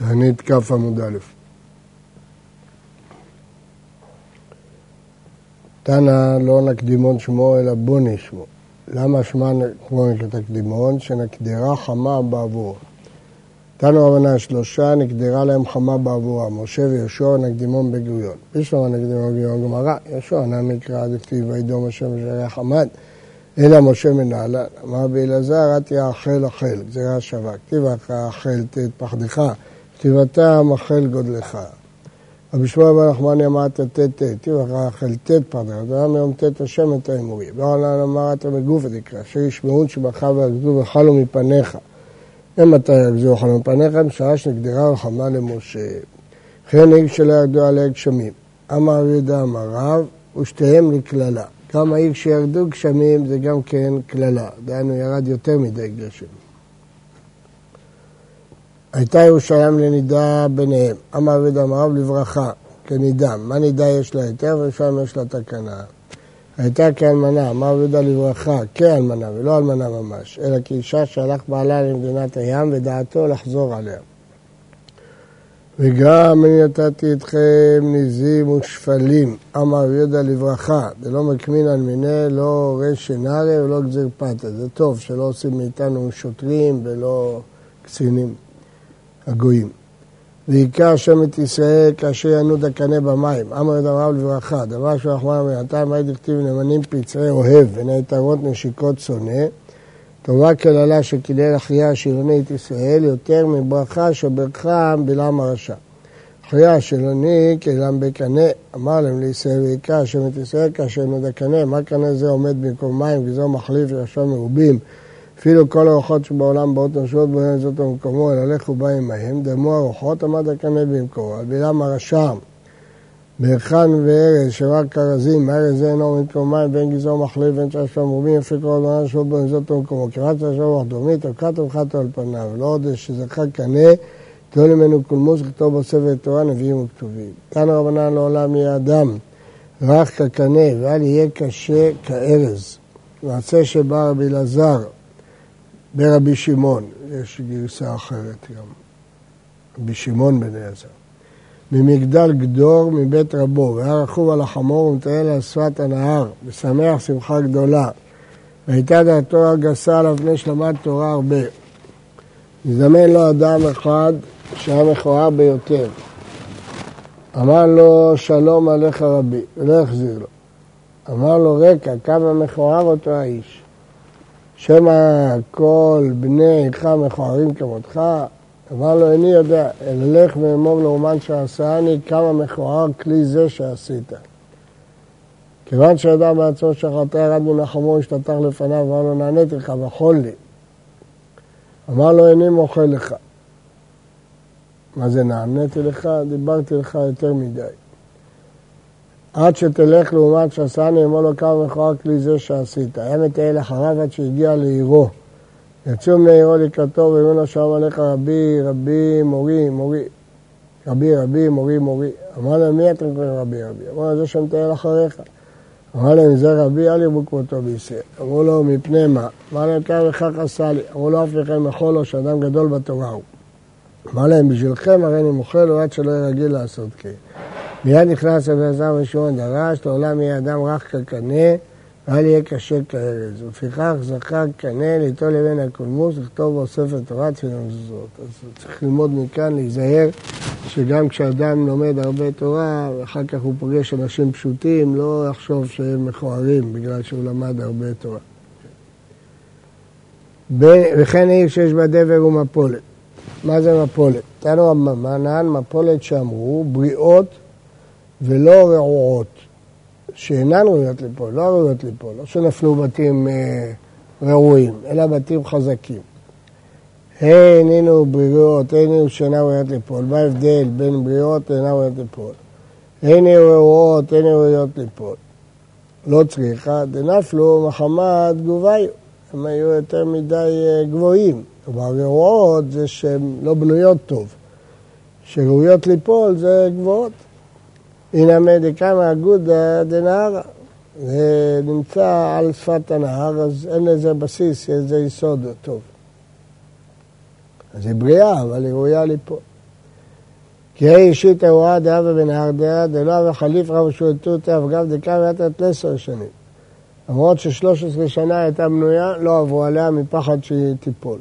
תענית כ' עמוד א'. תנא לא נקדימון שמו אלא בוני שמו. למה שמה כמו כתקדימון? שנקדרה חמה בעבורו. תנו רבנן שלושה, נקדרה להם חמה בעבורם, משה ויהושע נקדימון בגוריון. בשלמה נקדימון בגוריון גמרא, יהושע נא מקרא דכתיב וידום השם ושרי חמד, אלא משה מנהלן. אמר באלעזר, את יאכל אכל, גזירה שווה. כתיב אכל תת פחדך, כתיבתם אכל גודלך. רבי שמואל בן נחמני אמר ט', תיבחר אכל ט' פרדך, ואמר מיום ט' השם את האמורי. ועולם אמר אתה בגוף ותקרא, אשר ישמעון שבכה וירקדו וחלו מפניך. ומתי ירקדו וחלו מפניך, בשעה שנגדרה רחמה למשה. וכן עיר שלא ירדו עליה גשמים. אמר רבי יהודה אמר רב, ושתיהם לקללה. גם העיר שירדו גשמים זה גם כן קללה, דהיינו ירד יותר מדי גשם. הייתה ירושלים לנידה ביניהם. אמר דמרב לברכה, כנידה. מה נידה יש לה היתר וירושלים יש לה תקנה. הייתה כאלמנה, אמר רבי יהודה לברכה, כאלמנה ולא אלמנה ממש, אלא כאישה שהלך בעלה למדינת הים ודעתו לחזור עליה. וגם אני נתתי אתכם ניזים ושפלים, אמר יהודה לברכה, דלא מקמין על מיני, לא רשע נארי ולא גזיר פתא. זה טוב שלא עושים מאיתנו שוטרים ולא קצינים. הגויים. והיכה השם את ישראל כאשר ינוד הקנה במים. אמר את הרב לברכה, דבר שרחמנא בינתיים, מה דכתיב נאמנים פצעי אוהב ונעתרות נשיקות שונא. טובה קללה שקילל אחיה השילוני את ישראל יותר מברכה שברכה בלעם הרשע. אחיה השילוני קללם בקנה, אמר להם לישראל והיכה השם את ישראל כאשר ינוד הקנה, מה קנה זה עומד במקום מים וזו מחליף ירשם מרובים. אפילו כל הרוחות שבעולם באות נשוות בו זאת במקומו, אלא לכו בא עמהם, דמו הרוחות עמד הקנה במקומו. על בלעם הרשע, בהיכן וארז, שרק כרזים, הארז זה אינו במקום מים, ואין גזעו מחליף, ואין שם שם מרובים, יפה כל הזמן נשוות בו זאת במקומו. כמעט שם רוח דרומית, אבקת ובחת על פניו, לא עוד שזכה קנה, תנו ממנו קולמוס, לכתוב בו ספר תורה, נביאים וכתובים. כאן רבנן לעולם יהיה אדם, רך כקנה, ואל יהיה קשה כארז. מעשה שבא רבי אלעזר, ברבי שמעון, יש גרסה אחרת גם, רבי שמעון בן אליעזר. ממגדל גדור מבית רבו, והיה רכוב על החמור ומטייל על שפת הנהר, ושמח שמחה גדולה. והייתה דעתו הגסה עליו פני שלמד תורה הרבה. הזדמן לו אדם אחד שהיה מכוער ביותר. אמר לו שלום עליך רבי, ולא החזיר לו. אמר לו רקע, כמה מכוער אותו האיש. שמא כל בני עירך מכוערים כמותך, אמר לו, איני יודע, אלא לך ואמור לאומן שעשני כמה מכוער כלי זה שעשית. כיוון שידע בעצמו שחטא ירד מן החמור, השתתח לפניו, אמר לו, נעניתי לך, ואכול לי. אמר לו, איני מוחה לך. מה זה נעניתי לך? דיברתי לך יותר מדי. עד שתלך לעומת שעשני, אמר לו כמה מכוער כלי זה שעשית. היה מטייל אחריו עד שהגיע לעירו. יצאו בני עירו לקראתו לו שלום עליך רבי, רבי, מורי, מורי. רבי, רבי, מורי, מורי. אמר להם, מי אתם קוראים רבי, רבי? אמר לו, זה שמטייל אחריך. אמר להם, זה רבי, אל ירבו כמותו בישראל. אמרו לו, מפני מה? אמר להם, כמה וכך עשה לי. אמרו לו, אף לכם יכול לו שאדם גדול בתורה הוא. אמר להם, בשבילכם הרי אני מוכל לו עד שלא יהיה רגיל לעשות כן. מיד נכנס רבי עזר ושמעון דרש, לעולם יהיה אדם רך כקנה, ואל יהיה קשה כארז. ולפיכך זכה קנה ליטול לבן הקולמוס, לכתוב בו ספר תורה תפילה מזוזות. אז צריך ללמוד מכאן, להיזהר, שגם כשאדם לומד הרבה תורה, ואחר כך הוא פוגש אנשים פשוטים, לא יחשוב שהם מכוערים בגלל שהוא למד הרבה תורה. וכן עיר שיש בה דבר ומפולת. מה זה מפולת? תנו רמב"ן, מפולת שאמרו, בריאות ולא רעועות, שאינן ראויות ליפול, לא ראויות ליפול, לא שנפלו בתים אה, רעועים, אלא בתים חזקים. הן הנה בריאות, הן הנה שאינן ראויות ליפול. מה ההבדל בין בריאות לאינן ראויות ליפול? הן הנה רעועות, הן הנה ראויות ליפול. לא צריכה, דנפלו מחמת תגוביו. הם היו יותר מדי אה, גבוהים. כלומר, רעועות זה שהן לא בנויות טוב. שראויות ליפול זה גבוהות. הנה דקמא אגודא דנהרא. זה נמצא על שפת הנהר, אז אין לזה בסיס, איזה יסוד טוב. אז היא בריאה, אבל היא ראויה ליפול. כי היא אישית אירוע דעה ובנהר דעה, דלא וחליף רב ושועתותא, וגם דקה ועתת לעשר שנים. למרות ששלוש עשרה שנה הייתה בנויה, לא עברו עליה מפחד שהיא תיפול.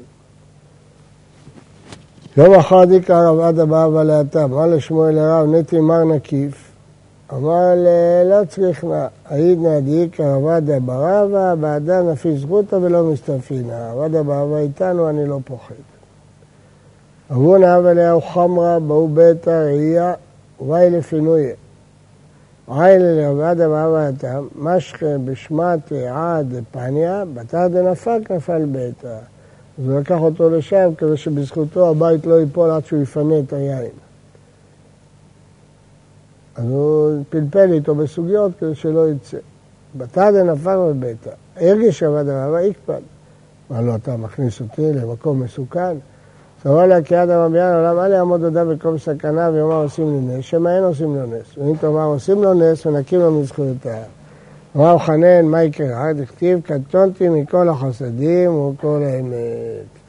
יום אחד דיקה רב עדה באב עלייתה, אמר לשמואל הרב נטי מר נקיף, אמר לא צריך נא, העיד נעדיק רב עדה ברבה, בעדה נפיס זכותא ולא מסתפינה, רב עדה ברבה איתנו, אני לא פוחד. אמרו נאב אליהו חמרה, באו ביתא ראייה, ובאי לפינויה. עין לרב עדה ברבה איתם, משכה בשמת עד פניה, בתר דנפק נפל ביתא. אז הוא לקח אותו לשם כדי שבזכותו הבית לא ייפול עד שהוא יפנה את היין. אז הוא פלפל איתו בסוגיות כדי שלא יצא. בתא דנפק בביתא. הרגיש עבד הרבה, יקפד. מה לא, אתה מכניס אותי למקום מסוכן? סבר לה כי יד המביאן עולם אל יעמוד אדם במקום סכנה ויאמר עושים לי נס, שמא אין עושים לו נס. ואם תאמר עושים לו נס, מנקים לו מזכויותיו. אמר חנן, מה יקרה? דכתיב, קטונתי מכל החסדים וכל האמת.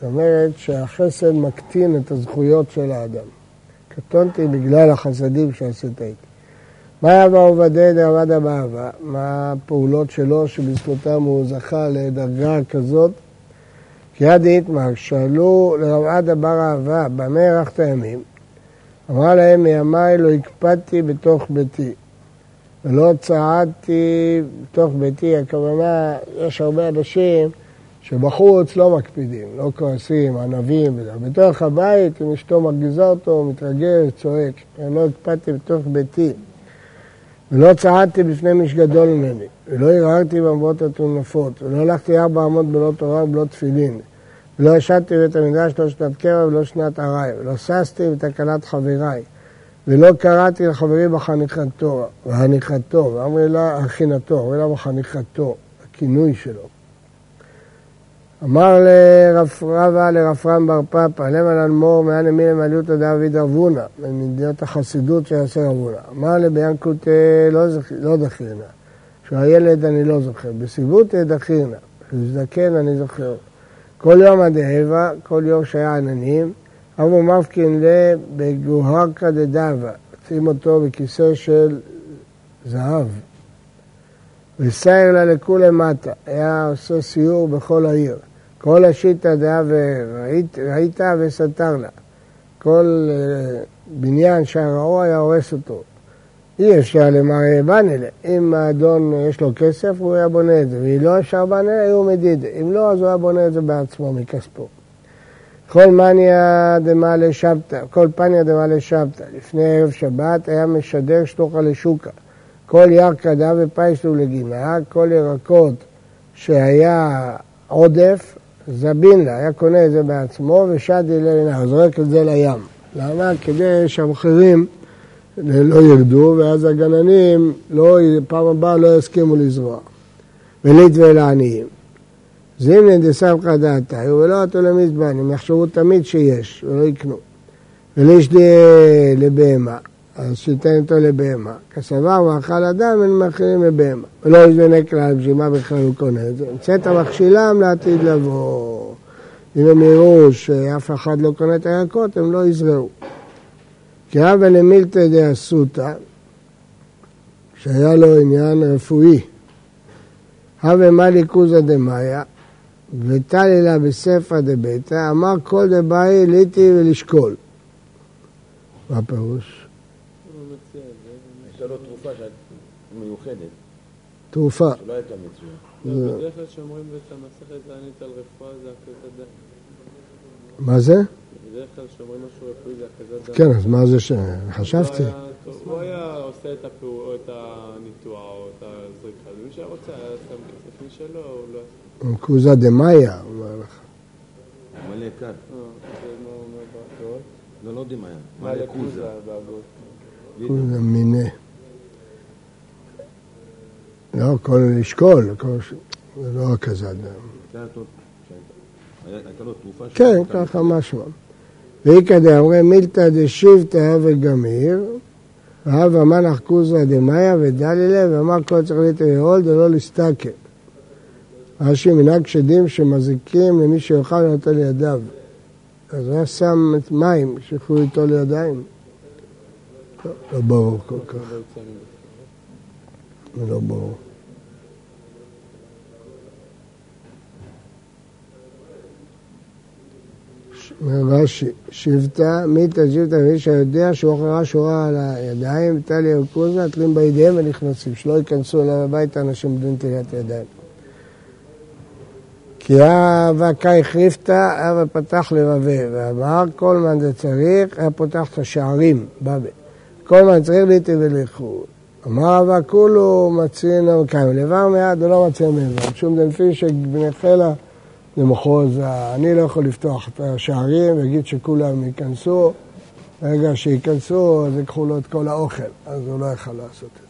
זאת אומרת שהחסד מקטין את הזכויות של האדם. קטונתי בגלל החסדים שעשית איתי. מה היה בעובדי דעבדה באהבה? מה הפעולות שלו שבזכותם הוא זכה לדרגה כזאת? כי יד איתמר, שאלו לרב עדה בר אהבה, במה הארכת ימים? אמרה להם, מימיי לא הקפדתי בתוך ביתי. ולא צעדתי בתוך ביתי, הכוונה, יש הרבה אנשים שבחוץ לא מקפידים, לא כועסים, ענבים, בתוך הבית, אם אשתו מרגיזה אותו, מתרגל, צועק. אני לא הקפדתי בתוך ביתי. ולא צעדתי בפני מי שגדול ממני, ולא ערערתי במבואות הטונפות, ולא הלכתי ארבע אמות בלא תורה ובלא תפילין, ולא ישבתי בבית המדרש לא שנת קבע ולא שנת ארעי, ולא ששתי בתקנת חבריי. ולא קראתי לחברי בחניכתו, והניחתו, ואמרי לה הכינתו, אמרי לה בחניכתו, הכינוי שלו. אמר לרב רבא לרפרם בר פפא, למה לנמור מען ימין למעליותא דאביד אבונה, ממדינות החסידות שיעשה אבונה. אמר לביאנקותא לא, לא דחירנה, כשהוא הילד אני לא זוכר, בסיבותא דחירנה, כשהוא אני זוכר. כל יום עד ההבה, כל יום שהיה עננים, אבו מפקין לה בגוהרקא דדבה, שים אותו בכיסא של זהב. וסייר לה לכולי מטה, היה עושה סיור בכל העיר. כל השיטה דעה וראית וסתר לה. כל אה, בניין שהיה ראו היה הורס אותו. אי אפשר למראה בנלה. אם האדון יש לו כסף, הוא היה בונה את זה, ואם לא אפשר בנלה, היו מדיד. אם לא, אז הוא היה בונה את זה בעצמו, מכספו. כל מניה דמעלה שבתא, כל פניה דמעלה שבתא, לפני ערב שבת היה משדר שטוחה לשוקה. כל ירקא דא ופייסלו לגינה, כל ירקות שהיה עודף, זבין לה, היה קונה את זה בעצמו ושדי לנהר, זורק את זה לים. למה? כדי שהמחירים לא ירדו, ואז הגננים לא, פעם הבאה לא יסכימו לזרוע. וליט ולעניים. זימני דסמכא דעתיו ולא עטו למזבן, הם יחשבו תמיד שיש ולא יקנו. וליש לבהמה, אז שייתן אותו לבהמה. כסבר מאכל אדם, הם מאכילים לבהמה. ולא יזבנה כלל, בשביל מה בכלל הוא קונה את זה? המצאת מכשילם לעתיד לבוא. אם הם יראו שאף אחד לא קונה את הירקות, הם לא יזרעו. כי אבא למילתא דאסותא, שהיה לו עניין רפואי. הווה מה ליכוזא דמאיה, וטלי לה בספרא דביתא, אמר כל דבאי ליטי ולשקול. מה הפירוש? תרופה מיוחדת. תרופה. שלא הייתה מצויה. בדרך כלל שאומרים את המסכת תענית על רפואה זה הקזת דם. מה זה? בדרך כלל שאומרים משהו רפואי זה הקזת דם. כן, אז מה זה ש... חשבתי. הוא היה עושה את הניתוח או את הזריקה, ומי שהיה רוצה היה שם כסף משלו, הוא לא... קוזה דמאיה, הוא אומר לך. מלא קל. אה? לא, לא דמאיה. מלא מלא קוזה. קוזה באגרות. קוזה מיני. לא, כל ש- זה לא כזה דם. הייתה לו תרופה ש- כן, ככה משמע. ואיכא דאמרי מילתא דשיבתא וגמיר, והווה מנח קוזרא דמאיה ודלילה, ואמר כל צריך להתאהול דלא להסתכל. רש"י מנהג שדים שמזיקים למי שיאכל ונותן לידיו. אז הוא היה שם מים שיוכלו ליטול לידיים. טוב, לא ברור כל כך, לא. לא ברור. רש"י, שבטה, מיתא שבטה ואיש היודע שהוא אחרה שורה על הידיים, טליה וקוזה, תלים בידיהם ונכנסים, שלא ייכנסו אליו הביתה אנשים בלי נטילת ידיים. כי אהבה קאי חריפתא, אהבה פתח לבבה, ואמר כל מה זה צריך, היה פותח את השערים, בבא. כל מה צריך ליטי ולחוד. אמר אהבה כולו מציין המקיים, לבר מעט ולא מציין מעבר. שום דנפי שבני חילה למחוז, אני לא יכול לפתוח את השערים ולהגיד שכולם ייכנסו. ברגע שייכנסו, אז ייקחו לו את כל האוכל, אז הוא לא יכל לעשות את זה.